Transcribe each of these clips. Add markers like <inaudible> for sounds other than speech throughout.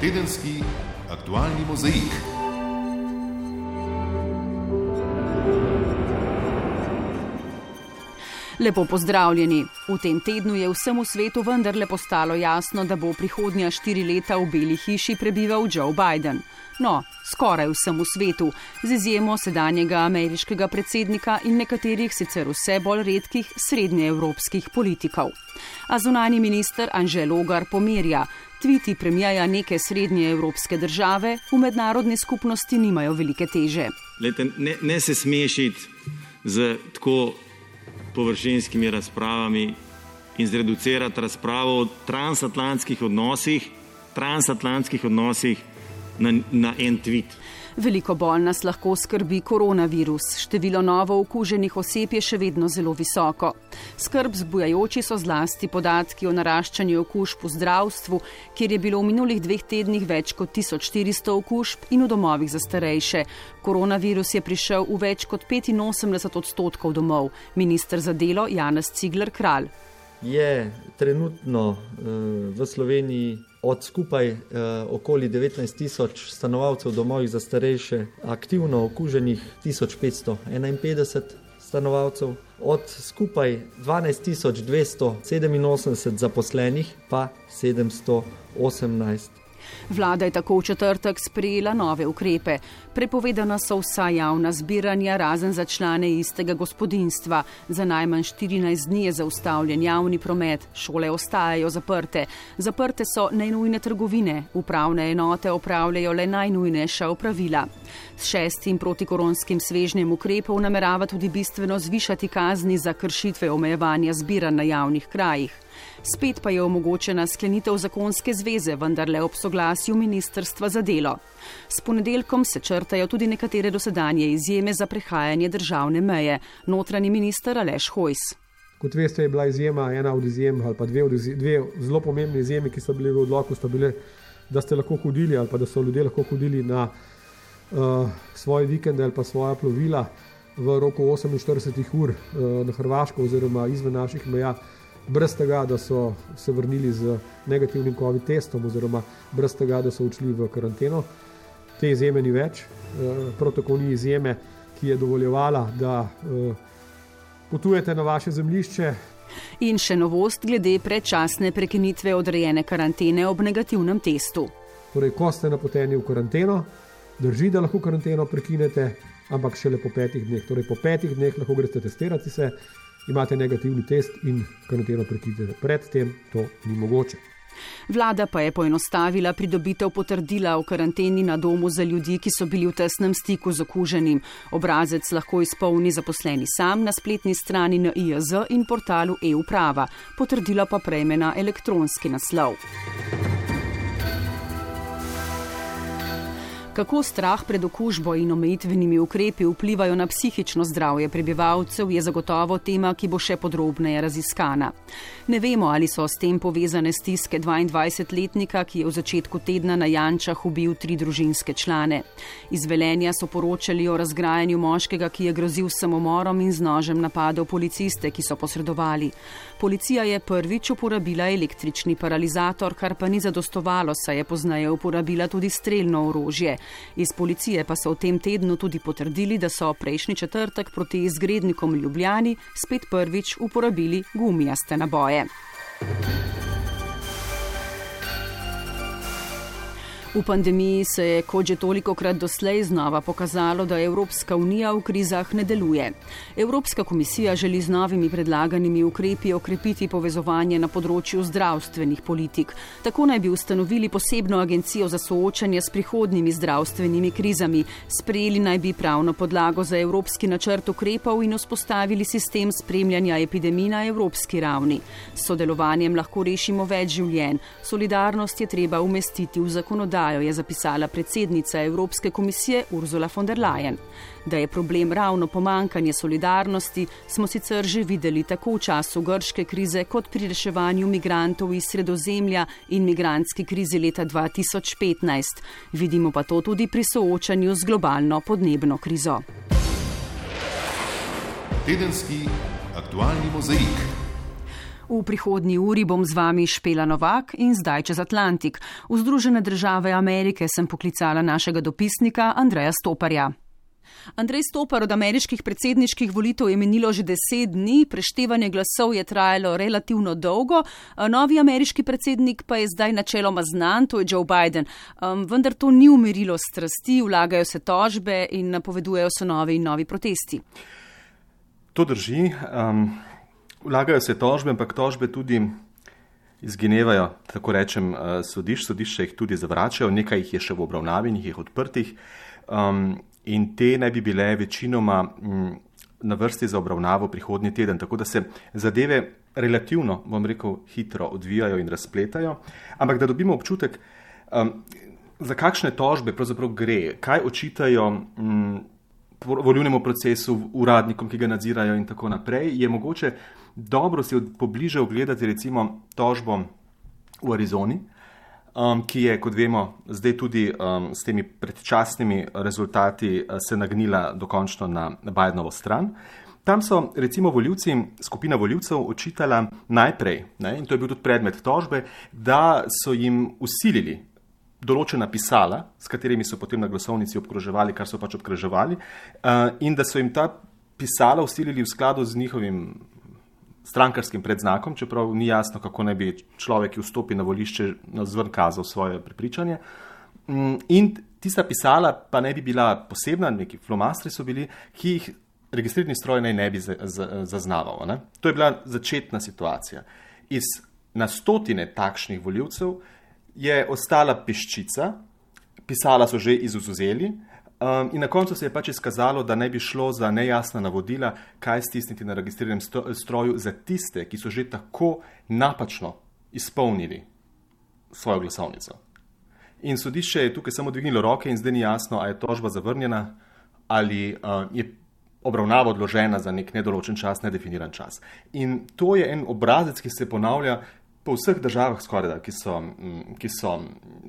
Tedenski aktualni mozaik. Lepo pozdravljeni. V tem tednu je vsemu svetu vendarle postalo jasno, da bo prihodnja štiri leta v Beli hiši prebival Joe Biden. No, skoraj vsemu svetu, z izjemo sedanjega ameriškega predsednika in nekaterih sicer vse bolj redkih srednjeevropskih politikov. A zunani minister Anže Logar pomirja, tviti premijaja neke srednjeevropske države v mednarodni skupnosti nimajo velike teže. Lete, ne, ne se smešiti z tako površinskimi razpravami in zreducirati razpravo o transatlantskih odnosih, transatlantskih odnosih na, na en tweet. Veliko bolj nas lahko skrbi koronavirus. Število novo okuženih oseb je še vedno zelo visoko. Skrb zbujajoči so zlasti podatki o naraščanju okužb v zdravstvu, kjer je bilo v minulih dveh tednih več kot 1400 okužb in v domovih za starejše. Koronavirus je prišel v več kot 85 odstotkov domov. Ministr za delo Janez Cigler Kralj. Je trenutno uh, v Sloveniji od skupaj uh, okoli 19 tisoč stanovalcev domovih za starejše, aktivno okuženih 1551 stanovalcev, od skupaj 12 287 zaposlenih pa 718 Vlada je tako v četrtek sprejela nove ukrepe. Prepovedana so vsa javna zbiranja, razen za člane istega gospodinstva. Za najmanj 14 dni je zaustavljen javni promet, šole ostajajo zaprte. Zaprte so najnujne trgovine, upravne enote opravljajo le najnujnejša opravila. S šestim protikoronskim svežnjem ukrepov namerava tudi bistveno zvišati kazni za kršitve omejevanja zbiranj na javnih krajih. Spet pa je omogočena sklenitev zakonske zveze, vendar le ob soglasju Ministrstva za delo. S ponedeljkom se črtajo tudi nekatere dosedanje izjeme za prehajanje državne meje. Notranji minister Aleš Hojs. Kot veste, je bila izjema ena od izjem, ali pa dve, dve zelo pomembne izjeme, ki so bile v odloku, bile, da ste lahko hodili ali pa da so ljudje lahko hodili na uh, svoje vikende ali pa svoja plovila v roku 48 ur uh, na Hrvaško oziroma izven naših meja brez tega, da so se vrnili z negativnim COVID testom, oziroma brez tega, da so odšli v karanteno. Te izjeme ni več, eh, prav tako ni izjeme, ki je dovoljevala, da eh, potujete na vaše zemljišče. In še novost glede predčasne prekinitve odrejene karantene ob negativnem testu. Torej, ko ste napoteni v karanteno, drži, da lahko karanteno prekinete, ampak šele po petih dneh. Torej, po petih dneh lahko greste testirati se, imate negativni test in karanteno prekidete. Predtem to ni mogoče. Vlada pa je poenostavila pridobitev potrdila o karanteni na domu za ljudi, ki so bili v tesnem stiku z okuženim. Obrazec lahko izpolni zaposleni sam na spletni strani NIJZ in portalu e-uprava. Potrdilo pa prejme na elektronski naslov. Kako strah pred okužbo in omejitvenimi ukrepi vplivajo na psihično zdravje prebivalcev, je zagotovo tema, ki bo še podrobneje raziskana. Ne vemo, ali so s tem povezane stiske 22-letnika, ki je v začetku tedna na Jančah ubil tri družinske člane. Iz Velenja so poročali o razgrajanju moškega, ki je grozil samomorom in z nožem napadel policiste, ki so posredovali. Policija je prvič uporabila električni paralizator, kar pa ni zadostovalo, saj je poznaje uporabila tudi streljno orožje. Iz policije pa so v tem tednu tudi potrdili, da so prejšnji četrtek proti izgrednikom Ljubljani spet prvič uporabili gumijaste naboje. V pandemiji se je, kot že toliko krat doslej, znova pokazalo, da Evropska unija v krizah ne deluje. Evropska komisija želi z novimi predlaganimi ukrepi okrepiti povezovanje na področju zdravstvenih politik. Tako naj bi ustanovili posebno agencijo za soočanje s prihodnimi zdravstvenimi krizami, sprejeli naj bi pravno podlago za evropski načrt ukrepov in vzpostavili sistem spremljanja epidemij na evropski ravni. S sodelovanjem lahko rešimo več življenj. Solidarnost je treba umestiti v zakonodajo zakonodajo, je zapisala predsednica Evropske komisije Ursula von der Leyen. Da je problem ravno pomankanje solidarnosti, smo sicer že videli tako v času grške krize, kot pri reševanju migrantov iz sredozemlja in migranski krizi leta 2015. Vidimo pa to tudi pri soočanju z globalno podnebno krizo. Tedenski aktualni mozaik. V prihodnji uri bom z vami Špela Novak in zdaj čez Atlantik. V Združene države Amerike sem poklicala našega dopisnika Andreja Stoparja. Andrej Stopar od ameriških predsedniških volitev je menilo že deset dni, preštevanje glasov je trajalo relativno dolgo, novi ameriški predsednik pa je zdaj načeloma znan, to je Joe Biden. Um, vendar to ni umirilo strasti, vlagajo se tožbe in napovedujejo se novi in novi protesti. To drži. Um, vlagajo se tožbe, ampak tožbe tudi izginevajo, tako rečem, sodišč. Sodišče jih tudi zavračajo, nekaj jih je še v obravnavi, nekaj jih odprtih. Um, in te naj bi bile večinoma mm, na vrsti za obravnavo prihodnji teden. Tako da se zadeve relativno, bom rekel, hitro odvijajo in razpletajo. Ampak da dobimo občutek, um, za kakšne tožbe pravzaprav gre, kaj očitajo. Um, volivnemu procesu, uradnikom, ki ga nadzirajo, in tako naprej, je mogoče dobro si pobliže ogledati recimo tožbo v Arizoni, um, ki je, kot vemo, zdaj tudi um, s temi predčasnimi rezultati uh, se nagnila dokončno na Bidenovo stran. Tam so recimo voljivci, skupina voljivcev očitala najprej, ne, in to je bil tudi predmet tožbe, da so jim usilili določena pisala, s katerimi so potem na glasovnici obkroževali, kar so pač obkroževali, uh, in da so jim ta pisala usilili v skladu z njihovim strankarskim predznakom, čeprav ni jasno, kako naj bi človek, ki vstopi na volišče, zvrn kazal svoje prepričanje. Mm, in tista pisala pa ne bi bila posebna, neki flomastri so bili, ki jih registrirani stroj naj ne bi zaznaval. Ne? To je bila začetna situacija. Iz na stotine takšnih voljivcev je ostala peščica, pisala so že izuzeli, Um, in na koncu se je pač izkazalo, da ne bi šlo za nejasna navodila, kaj stisniti na registriranem stroju za tiste, ki so že tako napačno izpolnili svojo glasovnico. In sodišče je tukaj samo dvignilo roke in zdaj ni jasno, ali je tožba zavrnjena ali uh, je obravnava odložena za nek nedoločen čas, nedefiniran čas. In to je en obrazec, ki se ponavlja po vseh državah, skoraj, ki, mm, ki so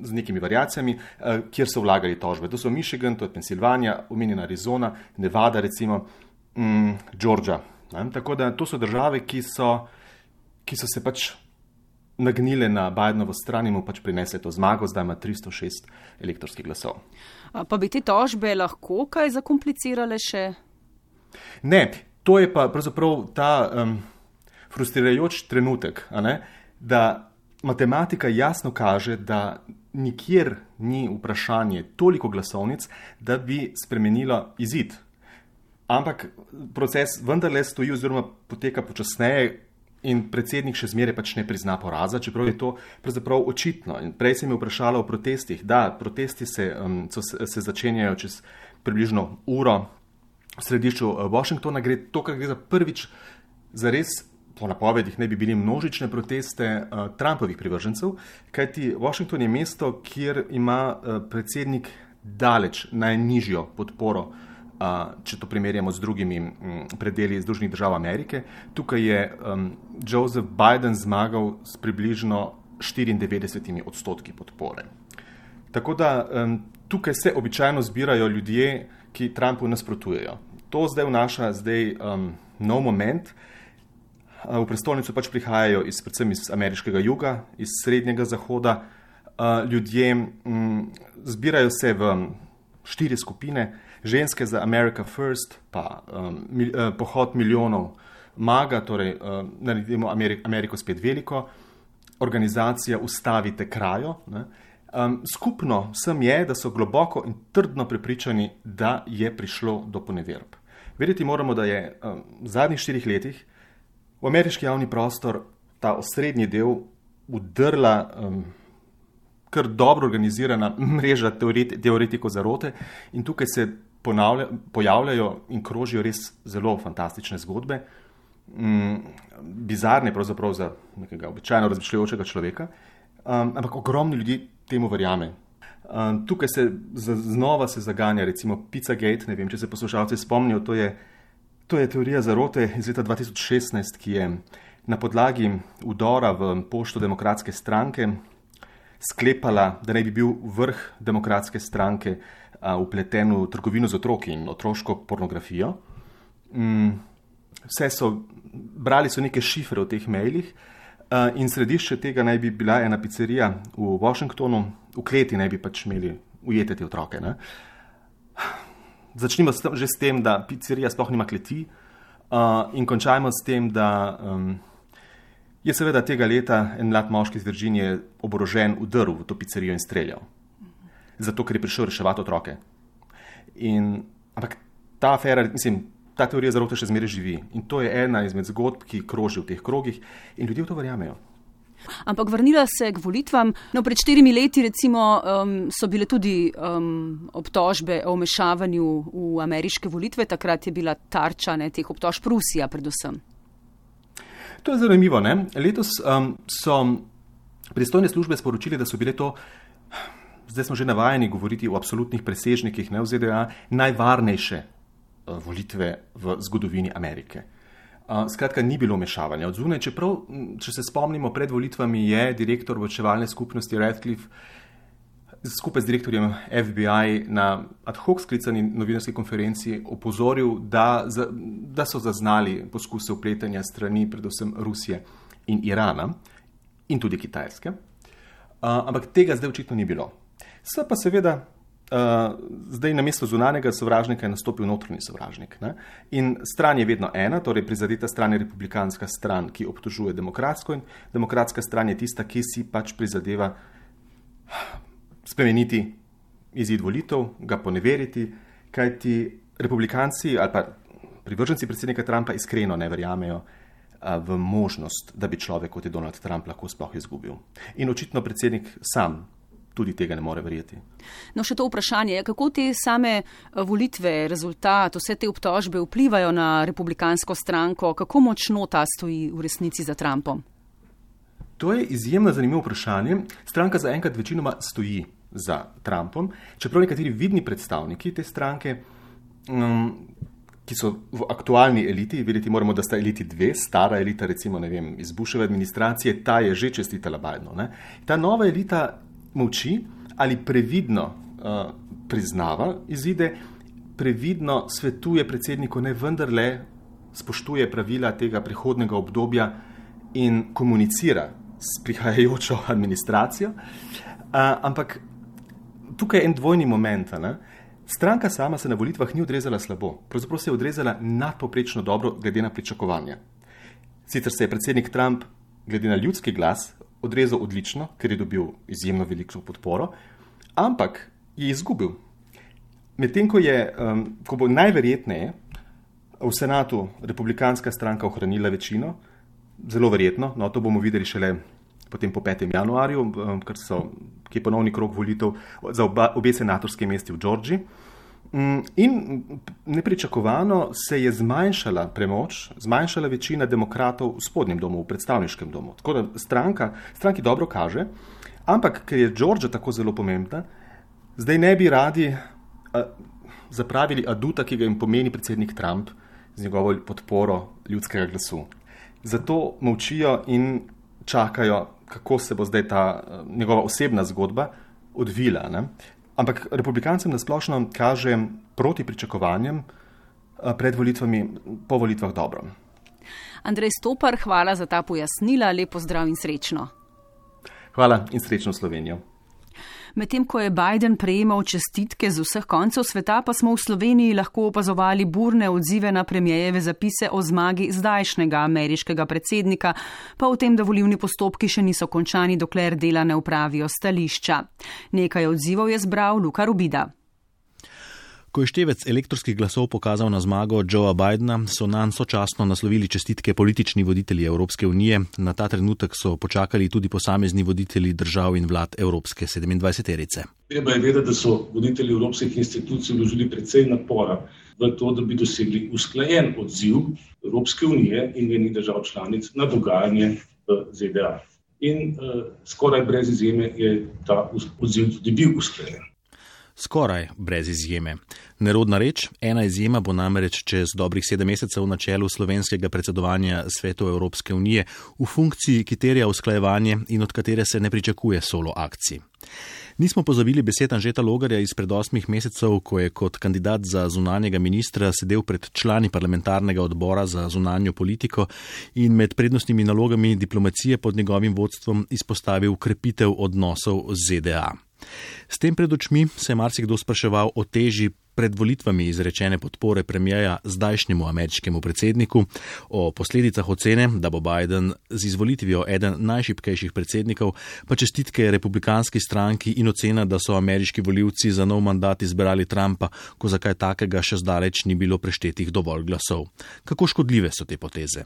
z nekimi variacijami, eh, kjer so vlagali tožbe. To so Michigan, to je Pensilvanija, omenjena Arizona, Nevada, recimo mm, Georgia. Ne? Tako da to so države, ki so, ki so se pač nagnile na Bidenovo stran in mu pač prinesle to zmago, zdaj ima 306 elektronskih glasov. Pa bi te tožbe lahko kaj zakomplicirale še? Ne, to je pa pravzaprav ta um, frustrirajoč trenutek da matematika jasno kaže, da nikjer ni vprašanje toliko glasovnic, da bi spremenila izid. Ampak proces vendarle stoji oziroma poteka počasneje. In predsednik še zmeraj pač ne prizna poraza, čeprav je to pravzaprav očitno. In prej sem me vprašala o protestih. Da, protesti se, um, se, se začenjajo čez približno uro v središču uh, Washingtona. Gre to, kar gre za prvič, za res po napovedih ne bi bili množične proteste uh, Trumpovih privržencev, kajti Washington je mesto, kjer ima uh, predsednik daleč najnižjo podporo, uh, če to primerjamo z drugimi um, predeli Združenih držav Amerike. Tukaj je um, Joseph Biden zmagal s približno 94 odstotki podpore. Tako da um, tukaj se običajno zbirajo ljudje, ki Trumpu nasprotujejo. To zdaj vnaša zdaj, um, nov moment, v prestolnico pač prihajajo iz, predvsem iz ameriškega juga, iz srednjega zahoda. Ljudje mm, zbirajo se v štiri skupine, ženske za America First, pa um, mil, uh, pohod milijonov maga, torej uh, naredimo Ameriko, Ameriko spet veliko, organizacija Ustavite krajo. Um, skupno vsem je, da so globoko in trdno prepričani, da je prišlo do poneverb. Vedeti moramo, da je um, v zadnjih štirih letih v ameriški javni prostor ta osrednji del udrla um, kar dobro organizirana <laughs> mreža teoreti, teoretikov zarote in tukaj se ponavlja, pojavljajo in krožijo res zelo fantastične zgodbe, um, bizarne pravzaprav za nekega običajno razmišljajočega človeka, um, ampak ogromni ljudi temu verjame. Um, tukaj se znova se zaganja, recimo Pizzagate, ne vem, če se poslušalci spomnijo, to je To je teorija zarote iz leta 2016, ki je na podlagi udora v pošto demokratske stranke sklepala, da naj bi bil vrh demokratske stranke upleten v trgovino z otroki in otroško pornografijo. Mm, vse so, brali so neke šifre v teh mailih. Uh, in središče tega naj bi bila ena pizzerija v Washingtonu, v kleti naj bi pač imeli ujete te otroke. Ne? Začnimo s tem, že s tem, da pizzerija sploh nima kleti, uh, in končajmo s tem, da um, je seveda tega leta en mlad moški iz Virginije oborožen vdrl v to pizzerijo in streljal. Zato, ker je prišel reševati otroke. In, ampak ta afera, mislim, ta teorija zarote še zmeraj živi. In to je ena izmed zgodb, ki kroži v teh krogih in ljudje v to verjamejo. Ampak vrnila se k volitvam. No, pred štirimi leti recimo, um, so bile tudi um, obtožbe o vmešavanju v ameriške volitve. Takrat je bila tarča ne, teh obtožb Rusija predvsem. To je zanimivo. Ne? Letos um, so pristojne službe sporočili, da so bile to. Zdaj smo že navajeni govoriti o absolutnih presežnikih ne, v ZDA, najvarnejše Eh, volitve v zgodovini Amerike. Eh, skratka, ni bilo mešavanja od zunaj, čeprav, če se spomnimo, pred volitvami je direktor vočevalne skupnosti Radcliffe skupaj z direktorjem FBI na ad hoc sklicani novinarski konferenci opozoril, da, da so zaznali poskuse upletanja strani predvsem Rusije in Irana in tudi Kitajske. Eh, ampak tega zdaj očitno ni bilo. Se pa seveda Uh, zdaj na mesto zunanjega sovražnika je nastopil notranji sovražnik. Ne? In stran je vedno ena, torej prizadeta stran je republikanska stran, ki obtožuje demokratsko, in demokratska stran je tista, ki si pač prizadeva spremeniti izid volitev, ga poneveriti, kajti republikanci ali pa privrženci predsednika Trumpa iskreno ne verjamejo uh, v možnost, da bi človek kot je Donald Trump lahko sploh izgubil. In očitno predsednik sam tudi tega ne more verjeti. No, še to vprašanje je, kako te same eh, volitve, rezultat, vse te obtožbe vplivajo na republikansko stranko, kako močno ta stoji v resnici za Trumpom? To je izjemno zanimivo vprašanje. Stranka zaenkrat večinoma stoji za Trumpom, čeprav nekateri vidni predstavniki te stranke, um, ki so v aktualni eliti, videti moramo, da sta eliti dve, stara elita, recimo vem, iz Buševe administracije, ta je že čestitela Bidenu. Ta nova elita molči ali previdno uh, priznava izide, previdno svetuje predsedniku, ne vendarle spoštuje pravila tega prihodnega obdobja in komunicira s prihajajočo <laughs> administracijo. Uh, ampak tukaj je en dvojni moment. Ne? Stranka sama se na volitvah ni odrezala slabo, pravzaprav se je odrezala nadpoprečno dobro, glede na pričakovanja. Sicer se je predsednik Trump, glede na ljudski glas, odrezal odlično, ker je dobil izjemno veliko podporo, ampak je izgubil. Medtem ko, um, ko bo najverjetneje v senatu republikanska stranka ohranila večino, zelo verjetno, no to bomo videli šele potem po 5. januarju, um, ker so, ki je ponovni krok volitev za oba, obe senatorske mesti v Džordžiji. Mm, in nepričakovano se je zmanjšala premoč, zmanjšala večina demokratov v spodnjem domu, v predstavniškem domu. Tako da stranka, stranki dobro kaže, ampak ker je Džordža tako zelo pomembna, zdaj ne bi radi a, zapravili aduta, ki ga jim pomeni predsednik Trump z njegovo podporo ljudskega glasu. Zato molčijo in čakajo, kako se bo zdaj ta a, njegova osebna zgodba odvila. Ne? Ampak republikancem nasplošno kaže proti pričakovanjem pred volitvami, po volitvah dobro. Andrej Stopar, hvala za ta pojasnila, lepo zdrav in srečno. Hvala in srečno Slovenijo. Medtem ko je Biden prejemal čestitke z vseh koncev sveta, pa smo v Sloveniji lahko opazovali burne odzive na premijejeve zapise o zmagi zdajšnjega ameriškega predsednika, pa o tem, da volivni postopki še niso končani, dokler dela ne upravijo stališča. Nekaj odzivov je zbral Luka Rubida. Ko je števec elektronskih glasov pokazal na zmago Joea Bidna, so nam sočasno naslovili čestitke politični voditelji Evropske unije. Na ta trenutek so počakali tudi posamezni voditelji držav in vlad Evropske 27-terice. Treba je vedeti, da so voditelji evropskih institucij vložili precej napora v to, da bi dosegli usklajen odziv Evropske unije in njenih držav članic na dogajanje v ZDA. In uh, skoraj brez izjeme je ta odziv tudi bil usklajen. Skoraj brez izjeme. Nerodna reč, ena izjema bo namreč čez dobrih sedem mesecev na čelu slovenskega predsedovanja svetu Evropske unije v funkciji, ki terja usklajevanje in od katere se ne pričakuje solo akcij. Nismo pozabili besed Anžeta Logarja izpred osmih mesecev, ko je kot kandidat za zunanjega ministra sedel pred člani parlamentarnega odbora za zunanjo politiko in med prednostnimi nalogami diplomacije pod njegovim vodstvom izpostavil krepitev odnosov z ZDA. S tem pred očmi se je marsikdo spraševal o teži pred volitvami izrečene podpore premijeja zdajšnjemu ameriškemu predsedniku, o posledicah ocene, da bo Biden z izvolitvijo eden najšipkejših predsednikov, pa čestitke republikanski stranki in ocena, da so ameriški voljivci za nov mandat izbrali Trumpa, ko za kaj takega še zdaleč ni bilo preštetih dovolj glasov. Kako škodljive so te poteze?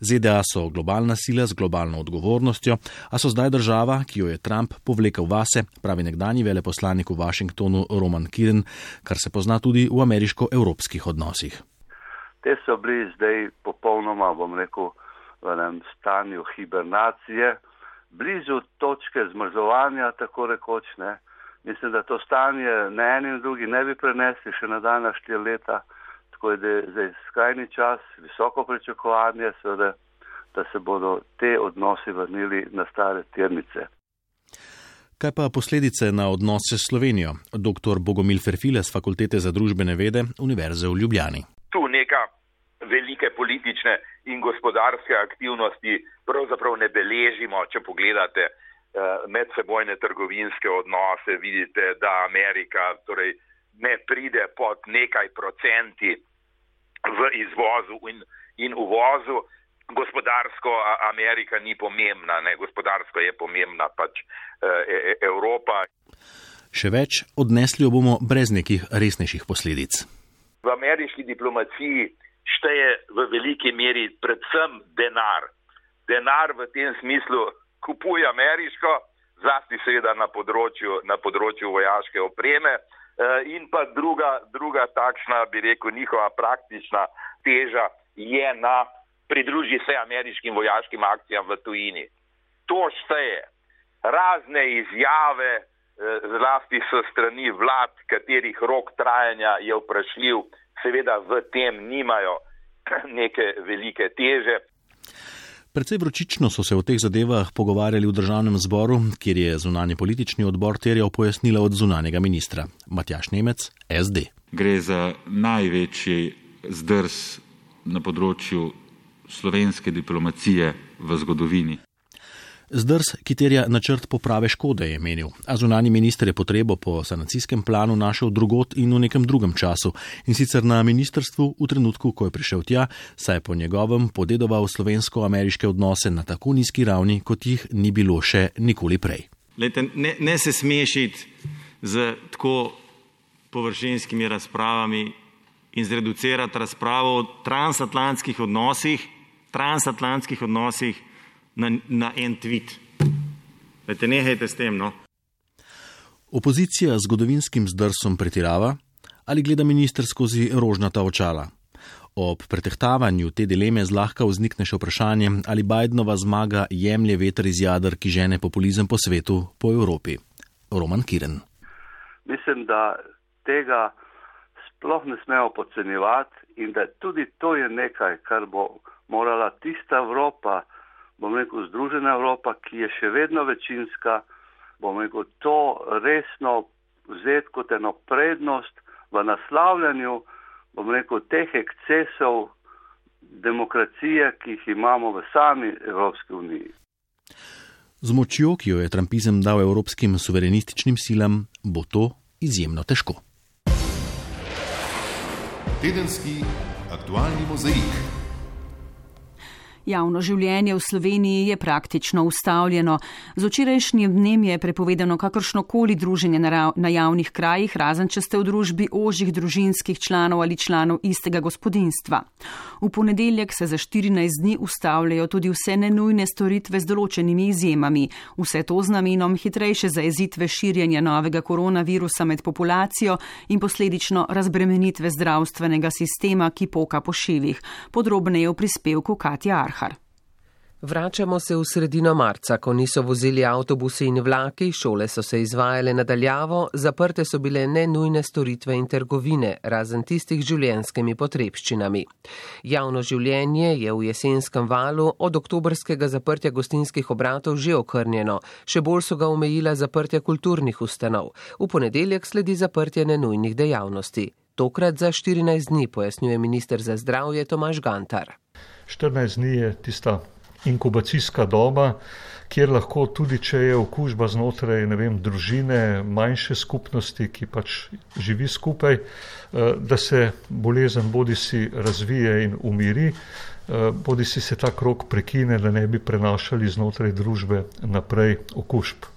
ZDA so globalna sila z globalno odgovornostjo, a so zdaj država, ki jo je Trump povlekel vase, pravi nekdani veleposlanik v Washingtonu Roman Kiren, kar se pozna tudi v ameriško-evropskih odnosih. Te so bili zdaj popolnoma, bom rekel, v enem stanju hibernacije, blizu točke zmrzovanja, tako rekoč. Ne. Mislim, da to stanje ne eni in drugi ne bi prenesli še na daljna štiri leta. Tako da je zdaj skrajni čas, visoko pričakovanje, seveda, da se bodo te odnosi vrnili na stare tirnice. Kaj pa posledice na odnose s Slovenijo? Dr. Bogomil Ferfile z Fakultete za družbene vede Univerze v Ljubljani. Tu neka velike politične in gospodarske aktivnosti pravzaprav ne beležimo, če pogledate eh, medsebojne trgovinske odnose, vidite, da Amerika torej, ne pride pod nekaj procenti v izvozu in, in uvozu. Gospodarsko Amerika ni pomembna, ne? gospodarsko je pomembna pač e, e, Evropa. Še več, odnesli jo bomo brez nekih resnejših posledic. V ameriški diplomaciji šteje v veliki meri predvsem denar. Denar v tem smislu kupuje ameriško, zlasti seveda na področju, na področju vojaške opreme. Eh, in pa druga, druga takšna, bi rekel, njihova praktična teža je na pridruži se ameriškim vojaškim akcijam v tujini. To šteje. Razne izjave, eh, zlasti so strani vlad, katerih rok trajanja je vprašljiv, seveda v tem nimajo <clears throat> neke velike teže. Predvsej vročično so se o teh zadevah pogovarjali v državnem zboru, kjer je zunanje politični odbor terjal pojasnila od zunanjega ministra Matjaš Nemec, SD. Gre za največji zdrs na področju slovenske diplomacije v zgodovini. Zdrs, ki terja načrt poprave škode, je menil, a zunani minister je potrebo po sanacijskem planu našel drugot in v nekem drugem času, in sicer na ministrstvu v trenutku, ko je prišel tja, saj je po njegovem podedoval slovensko-ameriške odnose na tako nizki ravni, kot jih ni bilo še nikoli prej. Lejte, ne, ne se smešiti z tako površinskimi razpravami in zreducirati razpravo o transatlantskih odnosih, transatlantskih odnosih na, na en tweet. Dajte, nehajte s tem. No. Opozicija z zgodovinskim zdrsom pretirava ali gleda minister skozi rožnata očala. Ob pretehtavanju te dileme zlahka vznikne še vprašanje, ali Bidenova zmaga jemlje veter iz jadr, ki žene populizem po svetu, po Evropi. Roman Kiren. Mislim, da tega sploh ne smemo podcenjevati in da tudi to je nekaj, kar bo morala tista Evropa, bom rekel, Združena Evropa, ki je še vedno večinska, bom rekel, to resno vzeti kot eno prednost v naslavljanju, bom rekel, teh ekscesov demokracije, ki jih imamo v sami Evropski uniji. Z močjo, ki jo je Trumpizem dal evropskim suverenističnim silam, bo to izjemno težko. Tedenski aktualni mozaik. Javno življenje v Sloveniji je praktično ustavljeno. Z včerajšnjim dnem je prepovedano kakršno koli druženje na javnih krajih, razen če ste v družbi ožjih družinskih članov ali članov istega gospodinstva. V ponedeljek se za 14 dni ustavljajo tudi vse nenujne storitve z določenimi izjemami. Vse to z namenom hitrejše zaezitve širjenja novega koronavirusa med populacijo in posledično razbremenitve zdravstvenega sistema, ki poka po šivih. Podrobneje v prispevku Katja Arha. Vračamo se v sredino marca, ko niso vozili avtobusi in vlaki, šole so se izvajale nadaljavo, zaprte so bile nenujne storitve in trgovine, razen tistih življenskimi potrebščinami. Javno življenje je v jesenskem valu od oktobrskega zaprtja gostinskih obratov že okrnjeno, še bolj so ga omejila zaprtja kulturnih ustanov. V ponedeljek sledi zaprtje nenujnih dejavnosti. Tokrat za 14 dni, pojasnjuje minister za zdravje Tomaš Gantar. 14 dni je tista inkubacijska doba, kjer lahko tudi, če je okužba znotraj vem, družine, manjše skupnosti, ki pač živi skupaj, eh, da se bolezen bodi si razvije in umiri, eh, bodi si se ta krok prekine, da ne bi prenašali znotraj družbe naprej okužb.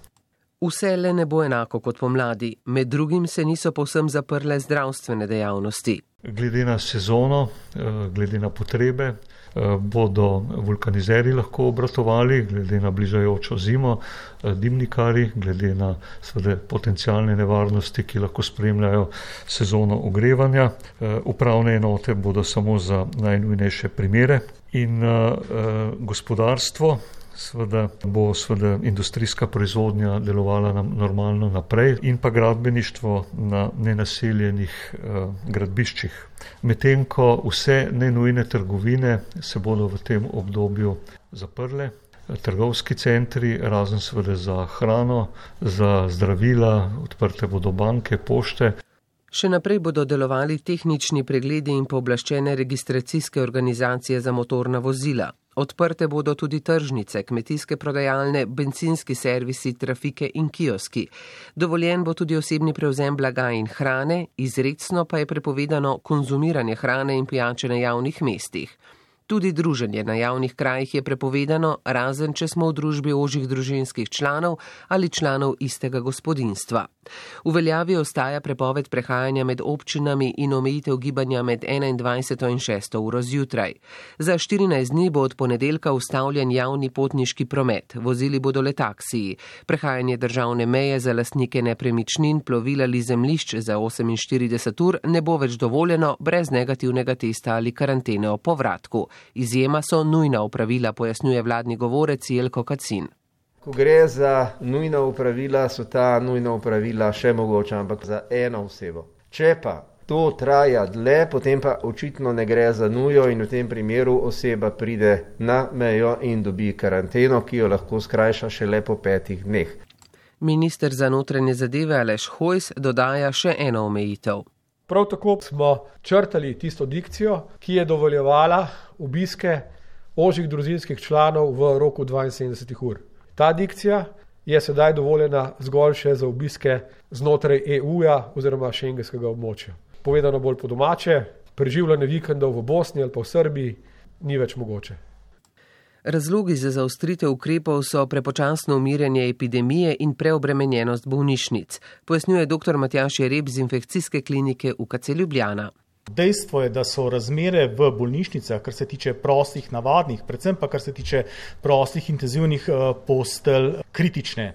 Vse le ne bo enako kot pomladi, med drugim se niso povsem zaprle zdravstvene dejavnosti. Glede na sezono, eh, glede na potrebe, bodo vulkanizeri lahko obratovali, glede na bližajočo zimo, eh, dimnikari, glede na svede, potencijalne nevarnosti, ki lahko spremljajo sezono ogrevanja. Eh, upravne enote bodo samo za najnujnejše primere in gospodarstvo Sveda bo sveda industrijska proizvodnja delovala nam normalno naprej in pa gradbeništvo na nenaseljenih eh, gradbiščih. Medtem ko vse nenujne trgovine se bodo v tem obdobju zaprle, trgovski centri, razen sveda za hrano, za zdravila, odprte bodo banke, pošte. Še naprej bodo delovali tehnični pregledi in pooblaščene registracijske organizacije za motorna vozila. Odprte bodo tudi tržnice, kmetijske prodajalne, benzinski servisi, trafike in kioski. Dovoljen bo tudi osebni prevzem blaga in hrane, izredno pa je prepovedano konzumiranje hrane in pijače na javnih mestih. Tudi druženje na javnih krajih je prepovedano, razen če smo v družbi ožjih družinskih članov ali članov istega gospodinstva. V veljavi ostaja prepoved prehajanja med občinami in omejitev gibanja med 21 in 6 uro zjutraj. Za 14 dni bo od ponedeljka ustavljen javni potniški promet, vozili bodo le taksiji. Prehajanje državne meje za lastnike nepremičnin, plovila ali zemlišč za 48 ur ne bo več dovoljeno brez negativnega testa ali karantene o povratku. Izjema so nujna upravila, pojasnjuje vladni govorec Jelko Kacin. Ko gre za nujna upravila, so ta nujna upravila še mogoče, ampak za eno osebo. Če pa to traja dlje, potem pa očitno ne gre za nujo in v tem primeru oseba pride na mejo in dobi karanteno, ki jo lahko skrajša šele po petih dneh. Minister za notranje zadeve Aleš Hojs dodaja še eno omejitev. Prav tako smo črtali tisto dikcijo, ki je dovoljevala obiske ožjih družinskih članov v roku 72 ur. Ta dikcija je sedaj dovoljena zgolj še za obiske znotraj EU-ja oziroma šengenskega območja. Povedano bolj po domače, preživljanje vikendov v Bosni ali pa v Srbiji ni več mogoče. Razlogi za zaostritev ukrepov so prepočasno umirjanje epidemije in preobremenjenost bolnišnic, pojasnjuje dr. Matjaš Jereb z infekcijske klinike UKC Ljubljana. Dejstvo je, da so razmere v bolnišnicah, kar se tiče prostih, navadnih, predvsem pa kar se tiče prostih intenzivnih eh, postelj, kritične.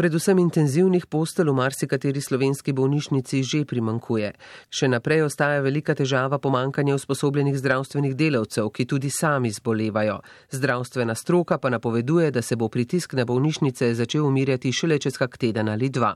Predvsem intenzivnih postelj v marsikateri slovenski bolnišnici že primankuje. Še naprej ostaja velika težava pomankanja usposobljenih zdravstvenih delavcev, ki tudi sami zbolevajo. Zdravstvena stroka pa napoveduje, da se bo pritisk na bolnišnice začel umirjati šele čez kak teden ali dva.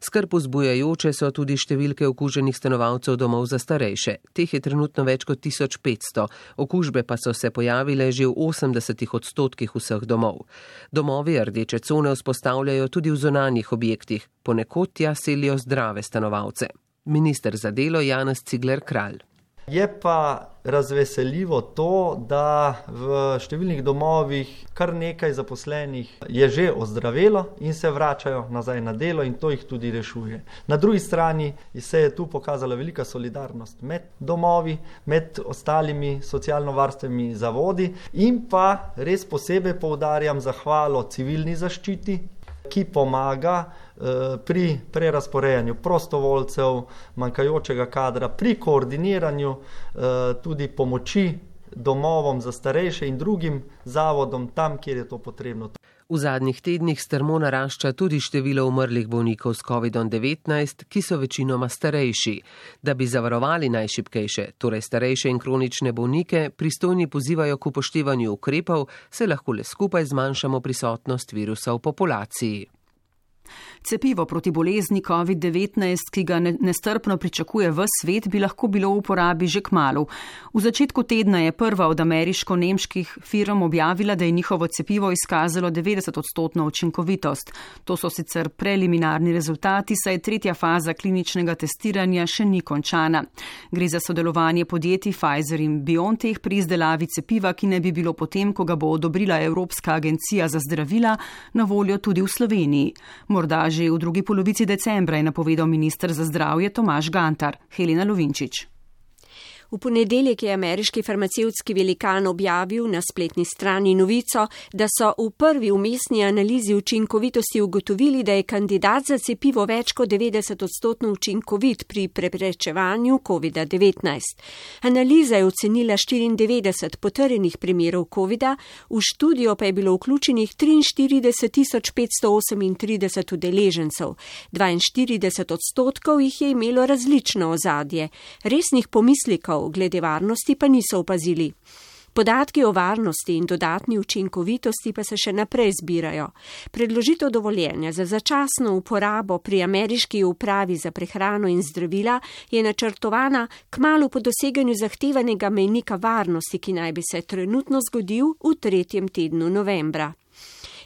Skrb vzbujajoče so tudi številke okuženih stanovalcev domov za starejše. Teh je trenutno več kot 1500, okužbe pa so se pojavile že v 80 odstotkih vseh domov. Domovi rdeče cone vzpostavljajo tudi v zonanjih objektih, ponekod tja selijo zdrave stanovalce. Minister za delo Janez Cigler Kralj. Je pa razveseljivo to, da v številnih domovih kar nekaj zaposlenih je že ozdravelo in se vračajo nazaj na delo in to jih tudi rešuje. Na drugi strani se je tu pokazala velika solidarnost med domovi, med ostalimi socialno-varstvenimi zavodi in pa res posebej poudarjam zahvalo civilni zaščiti, ki pomaga Eh, pri prerasporejanju prostovoljcev, manjkajočega kadra, pri koordiniranju eh, tudi pomoči domovom za starejše in drugim zavodom tam, kjer je to potrebno. V zadnjih tednih strmo narašča tudi število umrlih bolnikov s COVID-19, ki so večinoma starejši. Da bi zavarovali najšipkejše, torej starejše in kronične bolnike, pristojni pozivajo k upoštevanju ukrepov, se lahko le skupaj zmanjšamo prisotnost virusa v populaciji. Cepivo proti bolezni COVID-19, ki ga nestrpno pričakuje v svet, bi lahko bilo v uporabi že k malu. V začetku tedna je prva od ameriško-nemških firm objavila, da je njihovo cepivo izkazalo 90 odstotno učinkovitost. To so sicer preliminarni rezultati, saj tretja faza kliničnega testiranja še ni končana. Gre za sodelovanje podjetij Pfizer in BioNTech pri izdelavi cepiva, ki ne bi bilo potem, ko ga bo odobrila Evropska agencija za zdravila, na voljo tudi v Sloveniji morda že v drugi polovici decembra, je napovedal ministr za zdravje Tomaš Gantar. Helena Lovinčič. V ponedeljek je ameriški farmacevtski velikan objavil na spletni strani novico, da so v prvi umestni analizi učinkovitosti ugotovili, da je kandidat za cepivo več kot 90 odstotno učinkovit pri preprečevanju COVID-19. Analiza je ocenila 94 potrjenih primerov COVID-a, v študijo pa je bilo vključenih 43 538 udeležencev. 42 odstotkov jih je imelo različno ozadje. Resnih pomislikov težav glede varnosti pa niso opazili. Podatki o varnosti in dodatni učinkovitosti pa se še naprej zbirajo. Predložitev dovoljenja za začasno uporabo pri ameriški upravi za prehrano in zdravila je načrtovana k malu po doseganju zahtevanega mejnika varnosti, ki naj bi se trenutno zgodil v tretjem tednu novembra.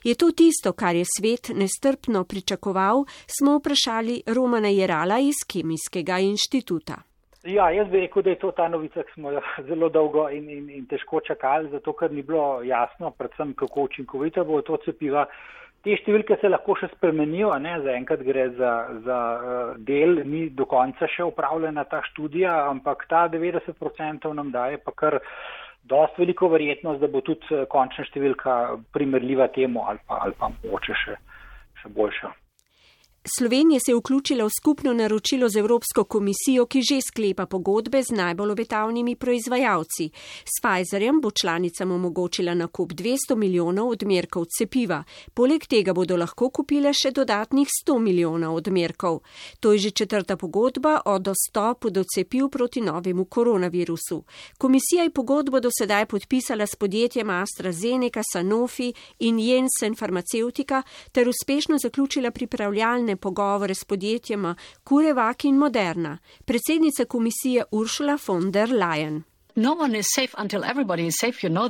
Je to tisto, kar je svet nestrpno pričakoval, smo vprašali Romana Jerala iz Kemijskega inštituta. Ja, jaz bi rekel, da je to ta novica, ki smo jo <laughs> zelo dolgo in, in, in težko čakali, zato ker ni bilo jasno, predvsem kako učinkovito bo to cepiva. Te številke se lahko še spremenijo, ne? zaenkrat gre za, za uh, del, ni do konca še upravljena ta študija, ampak ta 90% nam daje pa kar dost veliko verjetnost, da bo tudi uh, končna številka primerljiva temu ali pa, ali pa mogoče še, še boljša. Slovenija se je vključila v skupno naročilo z Evropsko komisijo, ki že sklepa pogodbe z najbolj obetavnimi proizvajalci. S Pfizerjem bo članicam omogočila nakup 200 milijonov odmerkov cepiva. Poleg tega bodo lahko kupile še dodatnih 100 milijonov odmerkov. To je že četrta pogodba o dostopu do cepiv proti novemu koronavirusu. Komisija je pogodbo do sedaj podpisala s podjetjem AstraZeneca, Sanofi in Jensen Farmaceutika ter uspešno zaključila pripravljalne telefone pogovore s podjetjema Kurevak in Moderna, predsednica komisije Ursula von der Leyen. No safe, you know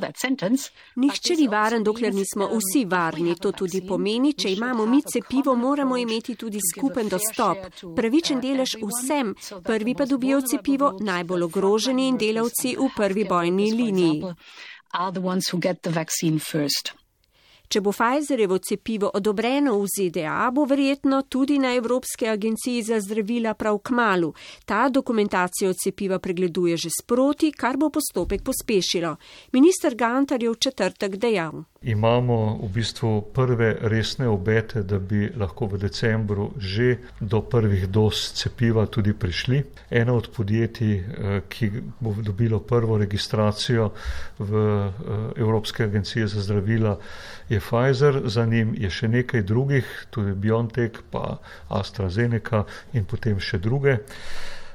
Nihče ni varen, dokler nismo vsi varni. To tudi pomeni, če imamo mi cepivo, moramo imeti tudi skupen dostop. Pravičen delež vsem, prvi pa dobijo cepivo najbolj ogroženi in delavci v prvi bojni liniji. Če bo Pfizerjevo cepivo odobreno v ZDA, bo verjetno tudi na Evropske agenciji za zdravila prav k malu. Ta dokumentacijo cepiva pregleduje že sproti, kar bo postopek pospešilo. Minister Gantar je v četrtek dejal. Imamo v bistvu prve resne obete, da bi lahko v decembru že do prvih dos cepiva tudi prišli. Eno od podjetij, eh, ki bo dobilo prvo registracijo v eh, Evropske agencije za zdravila, je Pfizer, za njim je še nekaj drugih, tudi BioNTech, pa AstraZeneca in potem še druge.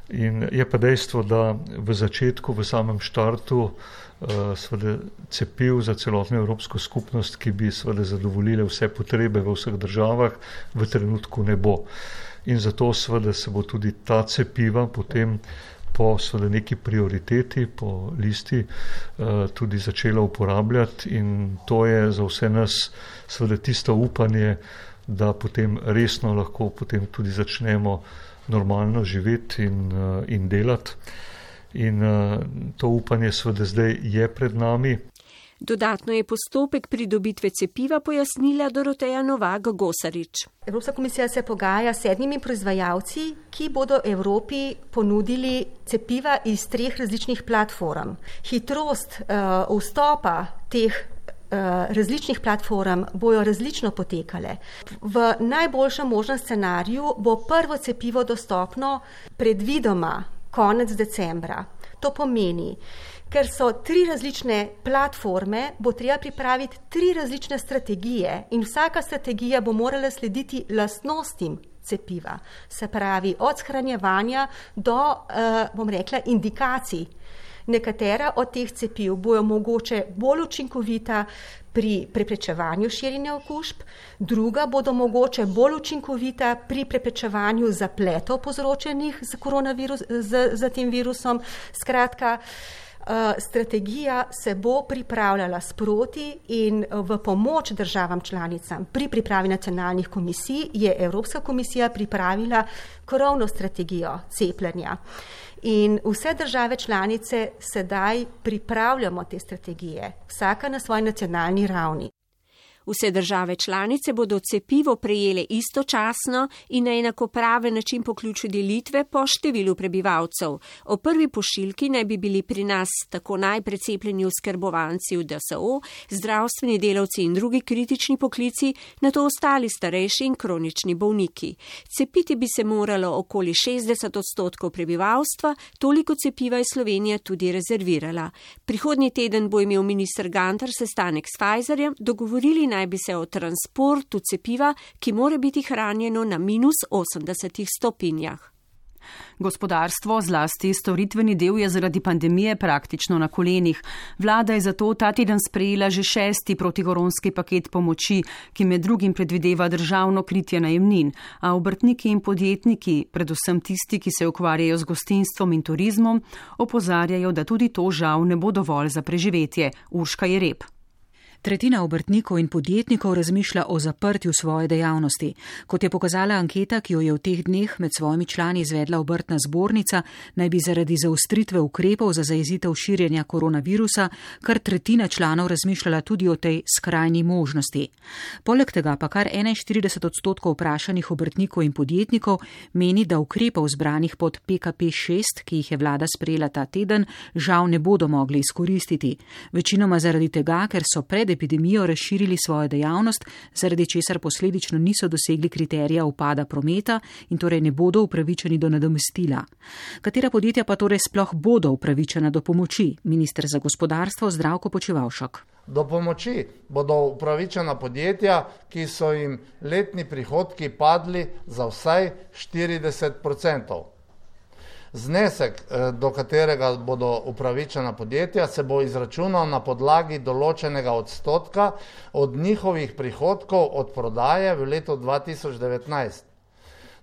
In je pa dejstvo, da v začetku, v samem štartu, uh, svede, cepiv za celotno evropsko skupnost, ki bi svede, zadovoljile vse potrebe v vseh državah, v trenutku ne bo. In zato svede, se bo tudi ta cepiva potem po neki prioriteti, po listi, eh, tudi začela uporabljati, in to je za vse nas seveda tisto upanje, da potem resno lahko potem tudi začnemo normalno živeti in, eh, in delati. In eh, to upanje seveda zdaj je pred nami. Dodatno je postopek pridobitve cepiva pojasnila Doroteja Novak Gosarič. Evropska komisija se pogaja s sedmimi proizvajalci, ki bodo Evropi ponudili cepiva iz treh različnih platform. Hitrost uh, vstopa teh uh, različnih platform bojo različno potekale. V najboljšem možnem scenariju bo prvo cepivo dostopno predvidoma konec decembra. To pomeni, ker so tri različne platforme, bo treba pripraviti tri različne strategije in vsaka strategija bo morala slediti lastnostim cepiva. Se pravi, od shranjevanja do, uh, bom rekla, indikacij. Nekatera od teh cepiv bojo mogoče bolj učinkovita pri preprečevanju širjenja okužb, druga bodo mogoče bolj učinkovita pri preprečevanju zapletov povzročenih z, z, z tem virusom. Skratka, uh, strategija se bo pripravljala sproti in v pomoč državam članicam pri pripravi nacionalnih komisij je Evropska komisija pripravila krovno strategijo cepljenja. In vse države članice sedaj pripravljamo te strategije, vsaka na svoji nacionalni ravni. Vse države članice bodo cepivo prejele istočasno in na enakopraven način po ključu delitve po številu prebivalcev. O prvi pošiljki naj bi bili pri nas tako najprecepljeni oskrbovanci v DSO, zdravstveni delavci in drugi kritični poklici, na to ostali starejši in kronični bolniki. Cepiti bi se moralo okoli 60 odstotkov prebivalstva, toliko cepiva je Slovenija tudi rezervirala. Prihodnji teden bo imel minister Gantar sestanek s Pfizerjem, dogovorili naj naj bi se o transportu cepiva, ki more biti hranjeno na minus 80 stopinjah. Gospodarstvo, zlasti storitveni del, je zaradi pandemije praktično na kolenih. Vlada je zato ta teden sprejela že šesti protigoronski paket pomoči, ki med drugim predvideva državno kritje najemnin, a obrtniki in podjetniki, predvsem tisti, ki se ukvarjajo z gostinstvom in turizmom, opozarjajo, da tudi to žal ne bo dovolj za preživetje. Urška je rep. Tretjina obrtnikov in podjetnikov razmišlja o zaprtju svoje dejavnosti. Kot je pokazala anketa, ki jo je v teh dneh med svojimi člani izvedla obrtna zbornica, naj bi zaradi zaustritve ukrepov za zajezitev širjenja koronavirusa kar tretjina članov razmišljala tudi o tej skrajni možnosti. Poleg tega pa kar 41 odstotkov vprašanih obrtnikov in podjetnikov meni, da ukrepov zbranih pod PKP 6, ki jih je vlada sprejela ta teden, žal ne bodo mogli izkoristiti. Večinoma zaradi tega, ker so pred pred epidemijo razširili svojo dejavnost, zaradi česar posledično niso dosegli kriterija upada prometa in torej ne bodo upravičeni do nadomestila. Katera podjetja pa torej sploh bodo upravičena do pomoči? Ministr za gospodarstvo Zdravko Počivalšak. Do pomoči bodo upravičena podjetja, ki so jim letni prihodki padli za vsaj 40 odstotkov. Znesek, eh, do katerega bodo upravičena podjetja, se bo izračunal na podlagi določenega odstotka od njihovih prihodkov od prodaje v letu 2019.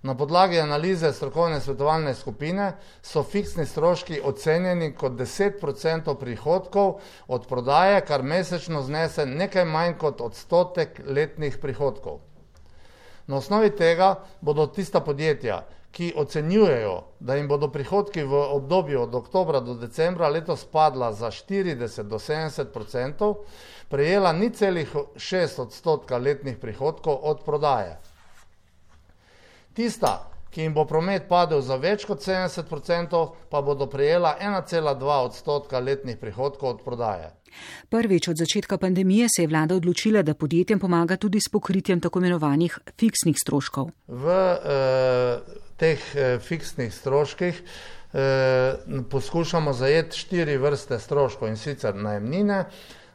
Na podlagi analize strokovne svetovalne skupine so fiksni stroški ocenjeni kot 10% prihodkov od prodaje, kar mesečno znese nekaj manj kot odstotek letnih prihodkov. Na osnovi tega bodo tista podjetja, ki ocenjujejo, da jim bodo prihodki v obdobju od oktobra do decembra letos padla za 40 do 70 odstotkov, prejela ni celih 6 odstotka letnih prihodkov od prodaje. Tista, ki jim bo promet padel za več kot 70 odstotkov, pa bodo prejela 1,2 odstotka letnih prihodkov od prodaje. Prvič od začetka pandemije se je vlada odločila, da podjetjem pomaga tudi s pokritjem tako imenovanih fiksnih stroškov. V uh, teh eh, fiksnih stroških eh, poskušamo zajeti štiri vrste stroškov in sicer najemnine,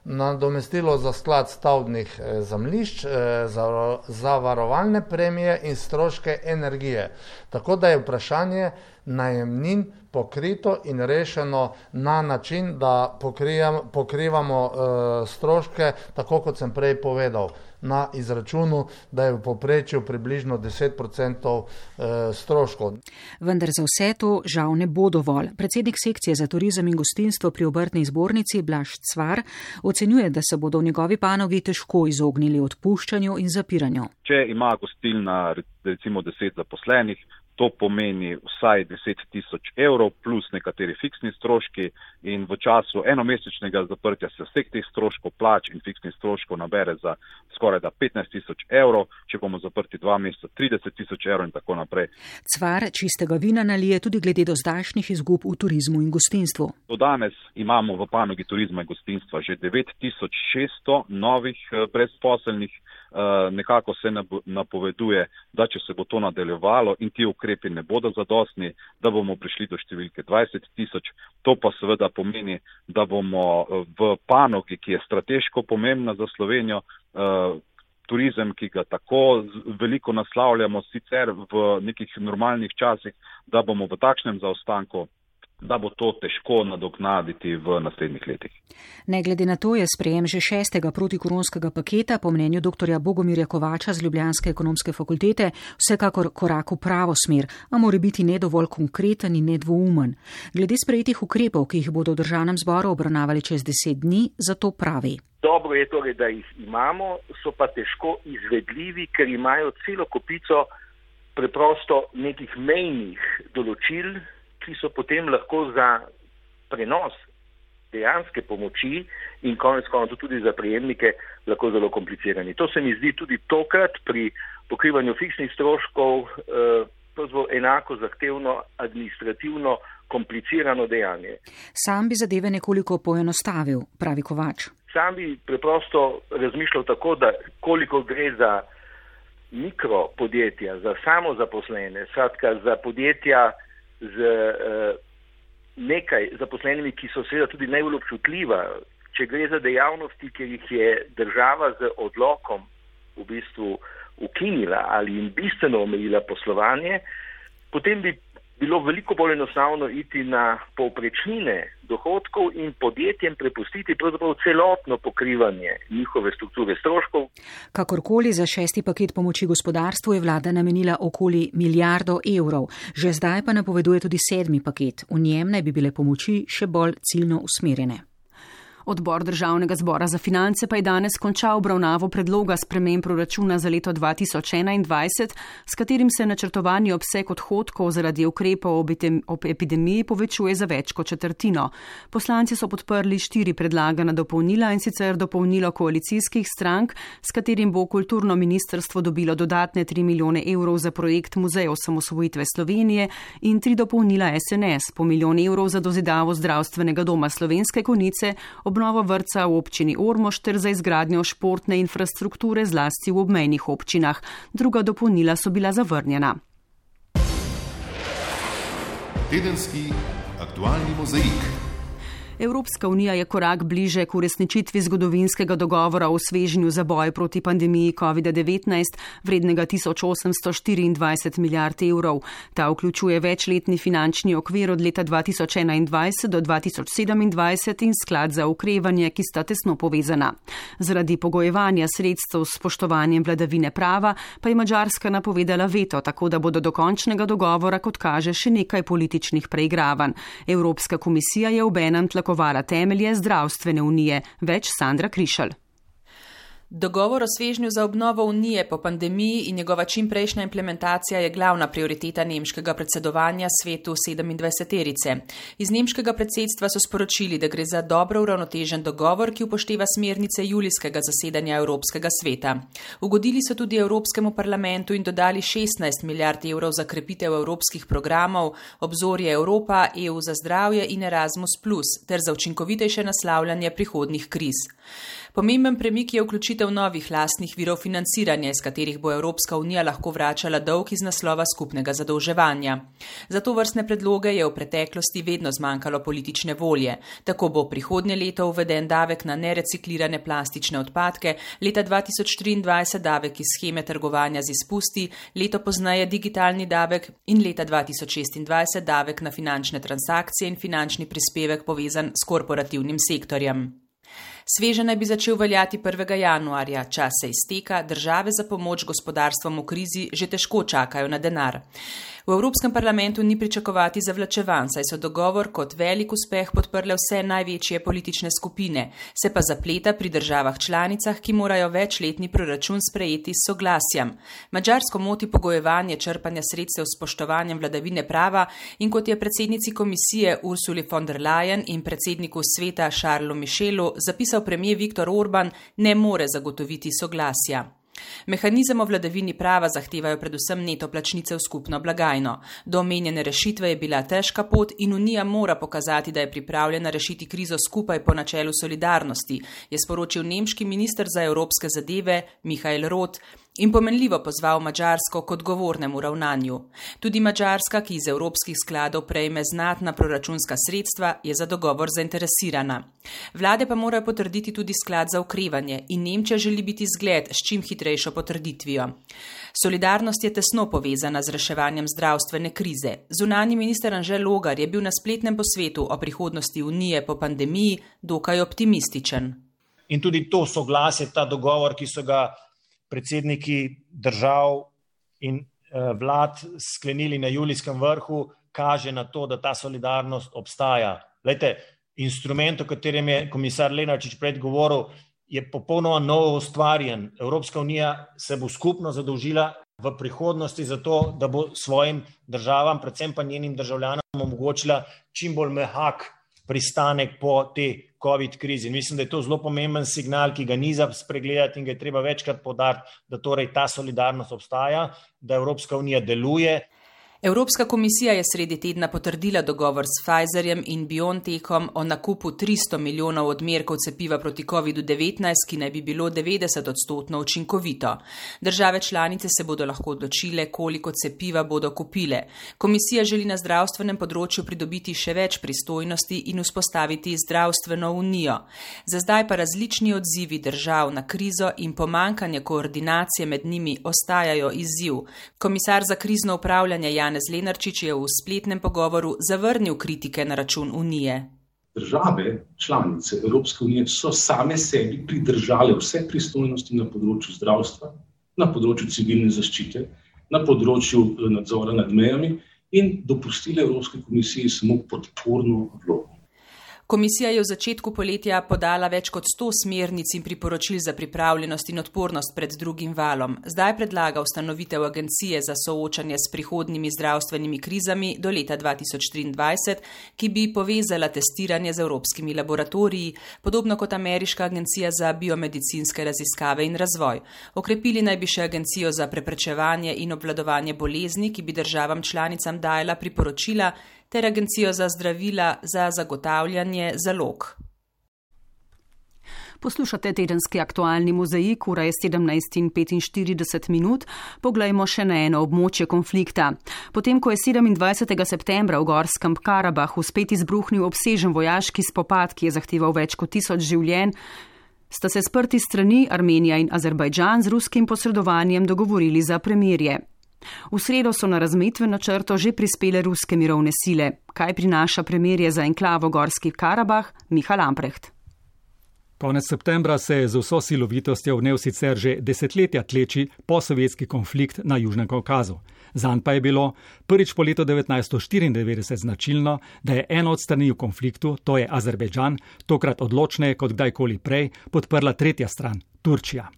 nadomestilo za sklad stavbnih eh, zemlišč, za, za varovalne premije in stroške energije. Tako da je vprašanje najemnin pokrito in rešeno na način, da pokrivamo uh, stroške, tako kot sem prej povedal, na izračunu, da je v poprečju približno 10% uh, eh, stroškov. Vendar za vse to žal ne bo dovolj. Predsednik sekcije za turizem in gostinstvo pri obrtni zbornici Blaž Cvar ocenjuje, da se bodo v njegovi panogi težko izognili odpuščanju in zapiranju. Če ima gostilna recimo 10 zaposlenih, To pomeni vsaj 10 tisoč evrov plus nekateri fiksni stroški in v času enomesečnega zaprtja se vseh teh stroškov plač in fiksnih stroškov nabere za skoraj da 15 tisoč evrov, če bomo zaprti dva meseca 30 tisoč evrov in tako naprej. Cvar čistega vina nalije tudi glede do zdajšnjih izgub v turizmu in gostinstvu. Do danes imamo v panogi turizma in gostinstva že 9600 novih eh, brezposelnih nekako se napoveduje, da če se bo to nadaljevalo in ti ukrepi ne bodo zadostni, da bomo prišli do številke 20 tisoč. To pa seveda pomeni, da bomo v panogi, ki je strateško pomembna za Slovenijo, turizem, ki ga tako veliko naslavljamo sicer v nekih normalnih časih, da bomo v takšnem zaostanku da bo to težko nadoknaditi v naslednjih letih. Ne glede na to je sprejem že šestega protikoronskega paketa, po mnenju dr. Bogomirja Kovača z Ljubljanske ekonomske fakultete, vsekakor korak v pravo smer, a mora biti ne dovolj konkreten in nedvoumen. Glede sprejetih ukrepov, ki jih bodo v državnem zboru obravnavali čez deset dni, zato pravi. Dobro je torej, da jih imamo, so pa težko izvedljivi, ker imajo celo kopico preprosto nekih mejnih določil, ki so potem lahko za prenos dejanske pomoči in konec koncev tudi za prejemnike lahko zelo komplicirani. To se mi zdi tudi tokrat pri pokrivanju fiksnih stroškov eh, enako zahtevno administrativno komplicirano dejanje. Sam bi zadeve nekoliko poenostavil, pravi Kovač. Sam bi preprosto razmišljal tako, da koliko gre za mikropodjetja, za samozaposlene, skratka za podjetja, z uh, nekaj zaposlenimi, ki so seveda tudi najbolj občutljiva, če gre za dejavnosti, ki jih je država z odlokom v bistvu ukinila ali jim bistveno omejila poslovanje, potem bi bilo veliko bolj enostavno iti na povprečnine dohodkov in podjetjem prepustiti pravzaprav celotno pokrivanje njihove strukture stroškov. Kakorkoli za šesti paket pomoči gospodarstvu je vlada namenila okoli milijardo evrov, že zdaj pa napoveduje tudi sedmi paket. V njem naj bi bile pomoči še bolj ciljno usmerjene. Odbor državnega zbora za finance pa je danes končal obravnavo predloga sprememb proračuna za leto 2021, s katerim se načrtovani obseg odhodkov zaradi ukrepov ob epidemiji povečuje za več kot četrtino. Poslanci so podprli štiri predlagana dopolnila in sicer dopolnilo koalicijskih strank, s katerim bo kulturno ministrstvo dobilo dodatne 3 milijone evrov za projekt Muzej osamosvojitve Slovenije in tri dopolnila SNS po milijon evrov za dozidavo zdravstvenega doma Slovenske konice obnovo vrca v občini Ormož ter za izgradnjo športne infrastrukture zlasti v obmejnih občinah. Druga dopolnila so bila zavrnjena. Tedenski aktualni mozaik. Evropska unija je korak bliže k uresničitvi zgodovinskega dogovora o svežnju za boj proti pandemiji COVID-19 vrednega 1824 milijard evrov. Ta vključuje večletni finančni okvir od leta 2021 do 2027 in sklad za ukrevanje, ki sta tesno povezana. Zaradi pogojevanja sredstev s spoštovanjem vladavine prava pa je Mačarska napovedala veto, tako da bodo do končnega dogovora, kot kaže, še nekaj političnih preigravanj. Evropska komisija je v enem tlako oblikovala temelje zdravstvene unije, več Sandra Krišal. Dogovor o svežnju za obnovo unije po pandemiji in njegova čimprejšnja implementacija je glavna prioriteta nemškega predsedovanja svetu 27-terice. Iz nemškega predsedstva so sporočili, da gre za dobro uravnotežen dogovor, ki upošteva smernice julijskega zasedanja Evropskega sveta. Ugodili so tudi Evropskemu parlamentu in dodali 16 milijard evrov za krepitev evropskih programov, obzorje Evropa, EU za zdravje in Erasmus, ter za učinkovitejše naslavljanje prihodnih kriz. Pomemben premik je vključitev novih lastnih virov financiranja, iz katerih bo Evropska unija lahko vračala dolg iz naslova skupnega zadolževanja. Za to vrstne predloge je v preteklosti vedno zmanjkalo politične volje. Tako bo prihodnje leto uveden davek na nereciklirane plastične odpadke, leta 2023 davek iz scheme trgovanja z izpusti, leto poznaje digitalni davek in leta 2026 davek na finančne transakcije in finančni prispevek povezan s korporativnim sektorjem. Sveže naj bi začel veljati 1. januarja, čas se izteka, države za pomoč gospodarstvom v krizi že težko čakajo na denar. V Evropskem parlamentu ni pričakovati zavlačevanj, saj so dogovor kot velik uspeh podprle vse največje politične skupine, se pa zapleta pri državah članicah, ki morajo večletni proračun sprejeti s soglasjem. Mačarsko moti pogojevanje črpanja sredstev s spoštovanjem vladavine prava in kot je predsednici komisije Ursuli von der Leyen in predsedniku sveta Šarlu Mišelu zapisal premijer Viktor Orban, ne more zagotoviti soglasja. Mehanizem o vladavini prava zahtevajo predvsem neto plačnice v skupno blagajno. Do omenjene rešitve je bila težka pot in Unija mora pokazati, da je pripravljena rešiti krizo skupaj po načelu solidarnosti, je sporočil nemški minister za evropske zadeve Mihajl Roth in pomenljivo pozval Mačarsko k odgovornemu ravnanju. Tudi Mačarska, ki iz evropskih skladov prejme znatna proračunska sredstva, je za dogovor zainteresirana. Vlade pa morajo potrditi tudi sklad za ukrevanje in Nemčija želi biti zgled s čim hitrejšo potrditvijo. Solidarnost je tesno povezana z reševanjem zdravstvene krize. Zunani minister Anže Logar je bil na spletnem posvetu o prihodnosti Unije po pandemiji dokaj optimističen. In tudi to soglasje, ta dogovor, ki so ga predsedniki držav in eh, vlad sklenili na julijskem vrhu, kaže na to, da ta solidarnost obstaja. Lejte, instrument, o katerem je komisar Lenarčič predgovoril, je popolnoma novo ustvarjen. Evropska unija se bo skupno zadolžila v prihodnosti za to, da bo svojim državam, predvsem pa njenim državljanom, omogočila čim bolj mehak pristanek po tej COVID krizi. In mislim, da je to zelo pomemben signal, ki ga ni za spregledati in ga je treba večkrat podariti, da torej ta solidarnost obstaja, da Evropska unija deluje. Evropska komisija je sredi tedna potrdila dogovor s Pfizerjem in BioNTechom o nakupu 300 milijonov odmerkov cepiva proti COVID-19, ki naj bi bilo 90 odstotno učinkovito. Države članice se bodo lahko odločile, koliko cepiva bodo kupile. Komisija želi na zdravstvenem področju pridobiti še več pristojnosti in vzpostaviti zdravstveno unijo. Za zdaj pa različni odzivi držav na krizo in pomankanje koordinacije med njimi ostajajo izziv. Komisar za krizno upravljanje Jan Janez Lenarčič je v spletnem pogovoru zavrnil kritike na račun Unije. Države, članice Evropske unije so same sebi pridržale vse pristojnosti na področju zdravstva, na področju civilne zaščite, na področju eh, nadzora nad mejami in dopustile Evropske komisiji samo podporno vlogo. Komisija je v začetku poletja podala več kot 100 smernic in priporočil za pripravljenost in odpornost pred drugim valom. Zdaj predlaga ustanovitev agencije za soočanje s prihodnimi zdravstvenimi krizami do leta 2023, ki bi povezala testiranje z evropskimi laboratoriji, podobno kot Ameriška agencija za biomedicinske raziskave in razvoj. Okrepili naj bi še agencijo za preprečevanje in obvladovanje bolezni, ki bi državam članicam dajala priporočila, ter Agencijo za zdravila za zagotavljanje zalog. Poslušate tedenski aktualni mozaik, ura je 17.45 minut. Poglejmo še na eno območje konflikta. Potem, ko je 27. septembra v Gorskem Karabahu spet izbruhnil obsežen vojaški spopad, ki je zahteval več kot tisoč življenj, sta se sprti strani Armenija in Azerbajdžan z ruskim posredovanjem dogovorili za premirje. V sredo so na razmetven načrto že prispele ruske mirovne sile. Kaj prinaša premirje za enklavo Gorski Karabah, Miha Lamprecht. Konec septembra se je z vso silovitostjo vnev sicer že desetletja tleči posovjetski konflikt na Južnem Kaukazu. Zan pa je bilo prvič po letu 1994 značilno, da je ena od strani v konfliktu, to je Azerbejdžan, tokrat odločneje kot kdajkoli prej, podprla tretja stran, Turčija.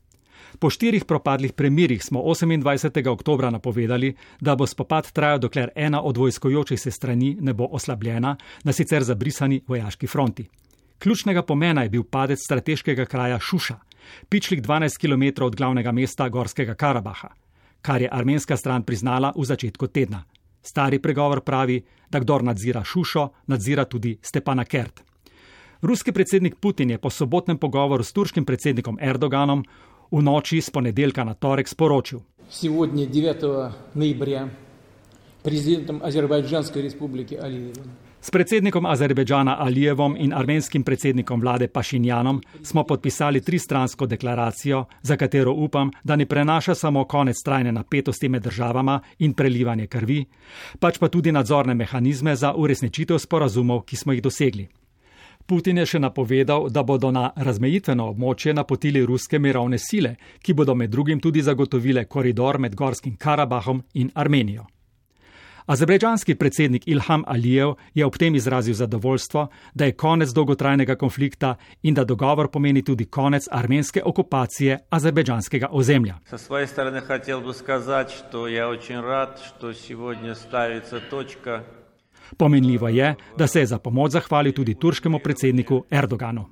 Po štirih propadlih premirih smo 28. oktober napovedali, da bo spopad trajal, dokler ena od vojskojočih se strani ne bo oslabljena na sicer zabrisani vojaški fronti. Ključnega pomena je bil padec strateškega kraja Šuša, pičlik 12 km od glavnega mesta Gorskega Karabaha, kar je armenska stran priznala v začetku tedna. Stari pregovor pravi, da kdor nadzira Šušo, nadzira tudi Stepana Kert. Ruski predsednik Putin je po sobotnem pogovoru s turškim predsednikom Erdoganom v noči z ponedeljka na torek sporočil. Сегодня 9 ноября президентом Азербайджанской республики Алиевым S predsednikom Azerbejdžana Alijevom in armenskim predsednikom vlade Pašinjanom smo podpisali tristransko deklaracijo, za katero upam, da ne prenaša samo konec trajne napetosti med državama in prelivanje krvi, pač pa tudi nadzorne mehanizme za uresničitev sporazumov, ki smo jih dosegli. Putin je še napovedal, da bodo na razmejitveno območje napotili ruske mirovne sile, ki bodo med drugim tudi zagotovile koridor med Gorskim Karabahom in Armenijo. Azerbejdžanski predsednik Ilham Alijev je ob tem izrazil zadovoljstvo, da je konec dolgotrajnega konflikta in da dogovor pomeni tudi konec armenske okupacije azerbejdžanskega ozemlja. Sa svoje strani hotel bi skazati, da je очень rad, što сегодня stavится točka Pomenljivo je, da se je za pomoč zahvalil tudi turškemu predsedniku Erdoganu.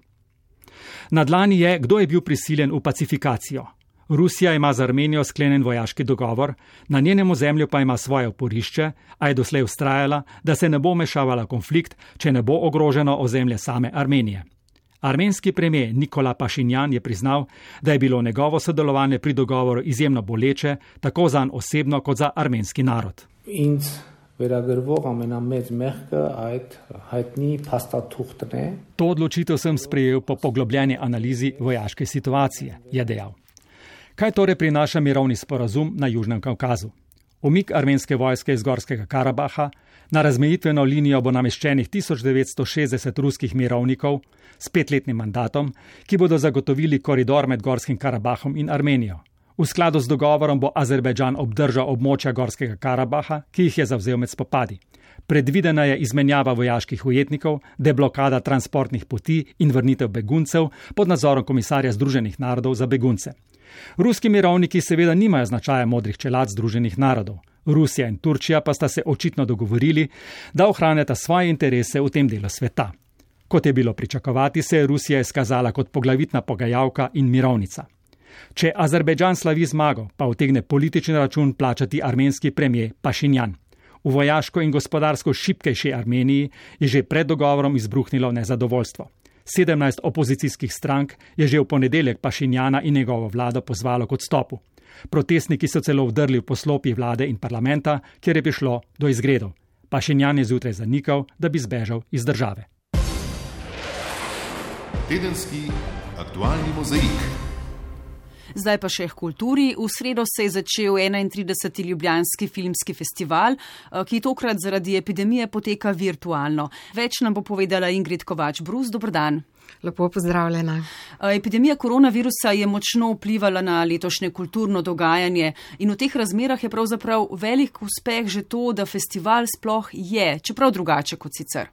Na dlani je, kdo je bil prisiljen v pacifikacijo. Rusija ima z Armenijo sklenjen vojaški dogovor, na njenem ozemlju pa ima svoje oporišče, a je doslej ustrajala, da se ne bo mešavala konflikt, če ne bo ogroženo ozemlje same Armenije. Armenski premijer Nikola Pašinjan je priznal, da je bilo njegovo sodelovanje pri dogovoru izjemno boleče, tako za on osebno kot za armenski narod. To odločitev sem sprejel po poglobljeni analizi vojaške situacije, je dejal. Kaj torej prinaša mirovni sporazum na Južnem Kaukazu? Umik armenske vojske iz Gorskega Karabaha, na razmejitveno linijo bo nameščenih 1960 ruskih mirovnikov s petletnim mandatom, ki bodo zagotovili koridor med Gorskim Karabahom in Armenijo. V skladu z dogovorom bo Azerbajdžan obdržal območja Gorskega Karabaha, ki jih je zavzel med spopadi. Predvidena je izmenjava vojaških ujetnikov, deblokada transportnih poti in vrnitev beguncev pod nadzorom komisarja Združenih narodov za begunce. Ruski mirovniki seveda nimajo značaja modrih čelad Združenih narodov. Rusija in Turčija pa sta se očitno dogovorili, da ohranjata svoje interese v tem delu sveta. Kot je bilo pričakovati, se je Rusija izkazala kot poglavitna pogajalka in mirovnica. Če Azerbejdžan slavi zmago, pa utegne politični račun plačati armenski premijer Pašinjan. V vojaško in gospodarsko šipkejši Armeniji je že pred dogovorom izbruhnilo nezadovoljstvo. 17 opozicijskih strank je že v ponedeljek Pašinjana in njegovo vlado pozvalo k odstopu. Protestniki so celo vdrli v poslopje vlade in parlamenta, kjer je prišlo do izgredov. Pašinjan je zjutraj zanikal, da bi zbežal iz države. Tedenski aktualni mozaik. Zdaj pa še k kulturi. V sredo se je začel 31. Ljubljanski filmski festival, eh, ki tokrat zaradi epidemije poteka virtualno. Več nam bo povedala Ingrid Kovač Brus. Dobrodan. Lepo pozdravljena. Epidemija koronavirusa je močno vplivala na letošnje kulturno dogajanje in v teh razmerah je pravzaprav velik uspeh že to, da festival sploh je, čeprav drugače kot sicer.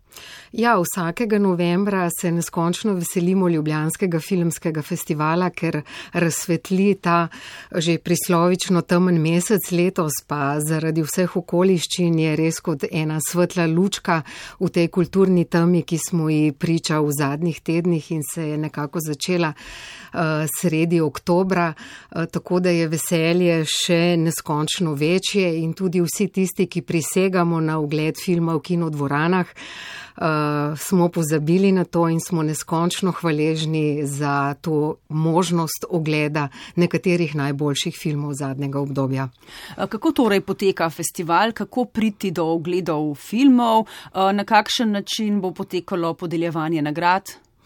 Ja, vsakega novembra se neskončno veselimo Ljubljanskega filmskega festivala, ker razsvetli ta že prislovično temen mesec letos, pa zaradi vseh okoliščin je res kot ena svetla lučka v tej kulturni temi, ki smo ji priča v zadnjih tednih tednih in se je nekako začela uh, sredi oktobra, uh, tako da je veselje še neskončno večje in tudi vsi tisti, ki prisegamo na ogled filma v kinodvoranah, uh, smo pozabili na to in smo neskončno hvaležni za to možnost ogleda nekaterih najboljših filmov zadnjega obdobja. Kako torej poteka festival, kako priti do ogledov filmov, na kakšen način bo potekalo podeljevanje nagrad?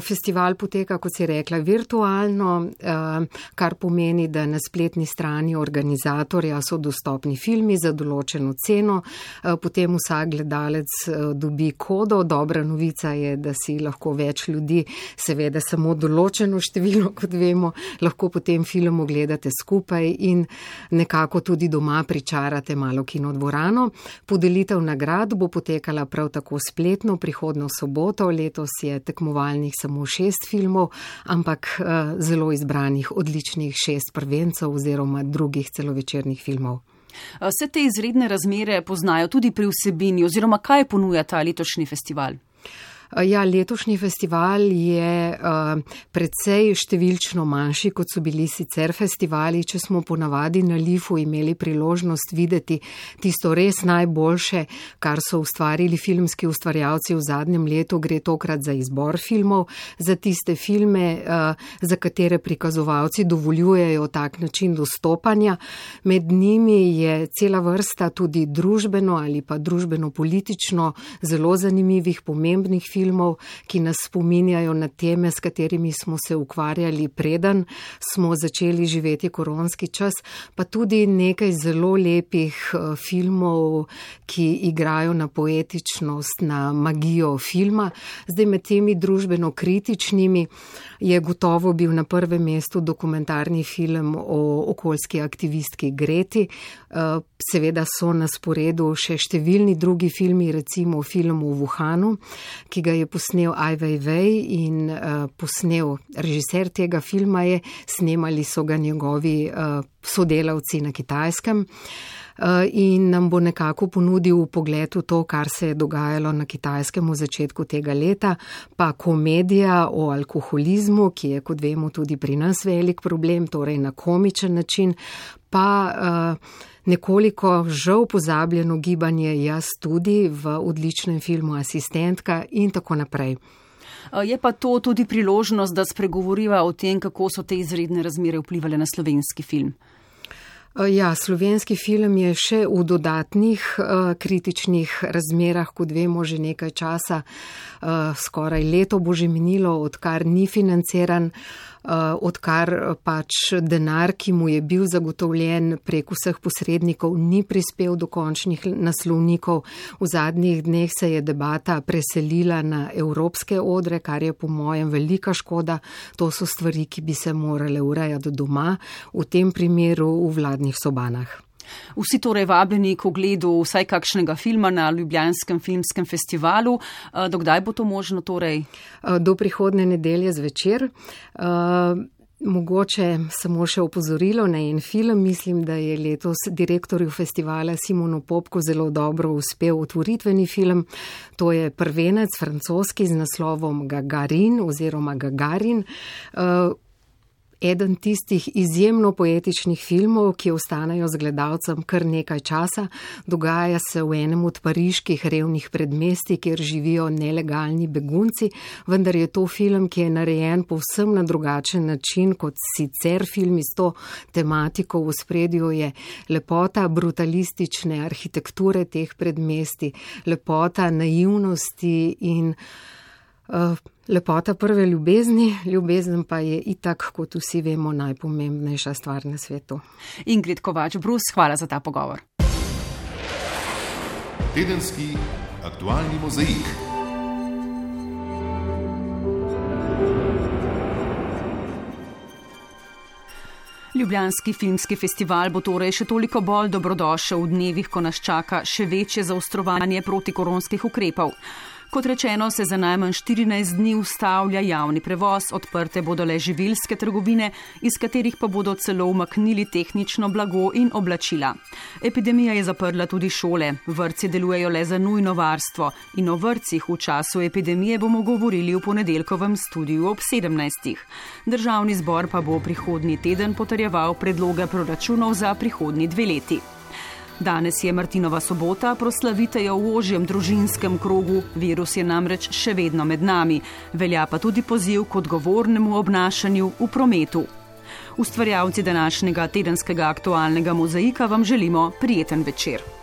festival poteka, kot si rekla, virtualno, eh, kar pomeni, da na spletni strani organizatorja so dostopni filmi za določeno ceno, eh, potem vsak gledalec dobi kodo. Dobra novica je, da si lahko več ljudi, seveda samo določeno število, <laughs> kot vemo, lahko potem film ogledate skupaj in nekako tudi doma pričarate malo kinodvorano. Podelitev nagrad bo potekala prav tako spletno prihodno soboto, letos je tekmovalnih izbranih samo šest filmov, ampak uh, zelo izbranih, odličnih šest prvencev oziroma drugih celovečernih filmov. Eh, vse te izredne razmere poznajo tudi pri vsebini oziroma kaj ponuja ta letošnji festival? Eh, ja, letošnji festival je uh, precej številčno manjši, kot so bili sicer festivali. Če smo ponavadi na Lifu imeli priložnost videti tisto res najboljše, kar so ustvarili filmski ustvarjalci v zadnjem letu, gre tokrat za izbor filmov, za tiste filme, uh, za katere prikazovalci dovoljujejo tak način dostopanja. Med njimi je cela vrsta tudi družbeno ali pa družbeno-politično zelo zanimivih, pomembnih filmov filmov, ki nas spominjajo na teme, s katerimi smo se ukvarjali preden smo začeli živeti koronski čas, pa tudi nekaj zelo lepih eh, filmov, ki igrajo na poetičnost, na magijo filma. Zdaj med temi družbeno kritičnimi je gotovo bil na prvem mestu dokumentarni film o okoljski aktivistki Greti. Eh, seveda so na sporedu še številni drugi filmi, recimo film v Wuhanu, ki ga je posnel Ai Weiwei in uh, posnel režiser tega filma je, snemali so ga njegovi uh, sodelavci na kitajskem. in nam bo nekako ponudil pogled v to, kar se je dogajalo na kitajskem v začetku tega leta, pa komedija o alkoholizmu, ki je, kot vemo, tudi pri nas velik problem, torej na komičen način, pa uh, nekoliko žal pozabljeno gibanje jaz tudi v odličnem filmu Asistentka in tako naprej. Je pa to tudi priložnost, da spregovoriva o tem, kako so te izredne razmere vplivali na slovenski film. Ja, slovenski film je še v dodatnih uh, kritičnih razmerah, kot vemo, že nekaj časa, uh, skoraj leto bo že minilo, odkar ni financiran. Uh, Eh, odkar pač denar, ki mu je bil zagotovljen prek vseh posrednikov, ni prispel do končnih naslovnikov. V zadnjih dneh se je debata preselila na evropske odre, kar je po mojem velika škoda. To so stvari, ki bi se morale urejati doma, v tem primeru v vladnih sobanah. Vsi torej vabljeni k ogledu vsaj kakšnega filma na Ljubljanskem filmskem festivalu. Eh, dokdaj bo to možno torej? Eh, do prihodne nedelje zvečer. Eh, mogoče samo še opozorilo na en film. Mislim, da je letos direktorju festivala Simonu Popku zelo dobro uspel otvoritveni film. To je prvenec francoski z naslovom Gagarin oziroma Gagarin eden tistih izjemno poetičnih filmov, ki ostanejo z gledalcem kar nekaj časa. Dogaja se v enem od pariških revnih predmesti, kjer živijo nelegalni begunci, vendar je to film, ki je narejen povsem na drugačen način kot sicer film iz to tematiko. V spredju je lepota brutalistične arhitekture teh predmesti, lepota naivnosti in lepota prve ljubezni, ljubezen pa je itak, kot vsi vemo, najpomembnejša stvar na svetu. Ingrid Kovač, Brus, hvala za ta pogovor. Tedenski aktualni mozaik. Ljubljanski filmski festival bo torej še toliko bolj dobrodošel v dnevih, ko nas čaka še večje zaostrovanje protikoronskih ukrepov. Kot rečeno, se za najmanj 14 dni ustavlja javni prevoz, odprte bodo le živilske trgovine, iz katerih pa bodo celo umaknili tehnično blago in oblačila. Epidemija je zaprla tudi šole, vrci delujejo le za nujno varstvo in o vrcih v času epidemije bomo govorili v ponedeljkovem studiu ob 17. Državni zbor pa bo prihodnji teden potrjeval predloge proračunov za prihodnji dve leti. Danes je Martinova sobota, proslavite jo v ožjem družinskem krogu, virus je namreč še vedno med nami, velja pa tudi poziv k odgovornemu obnašanju v prometu. Ustvarjalci današnjega tedenskega aktualnega mozaika vam želimo prijeten večer.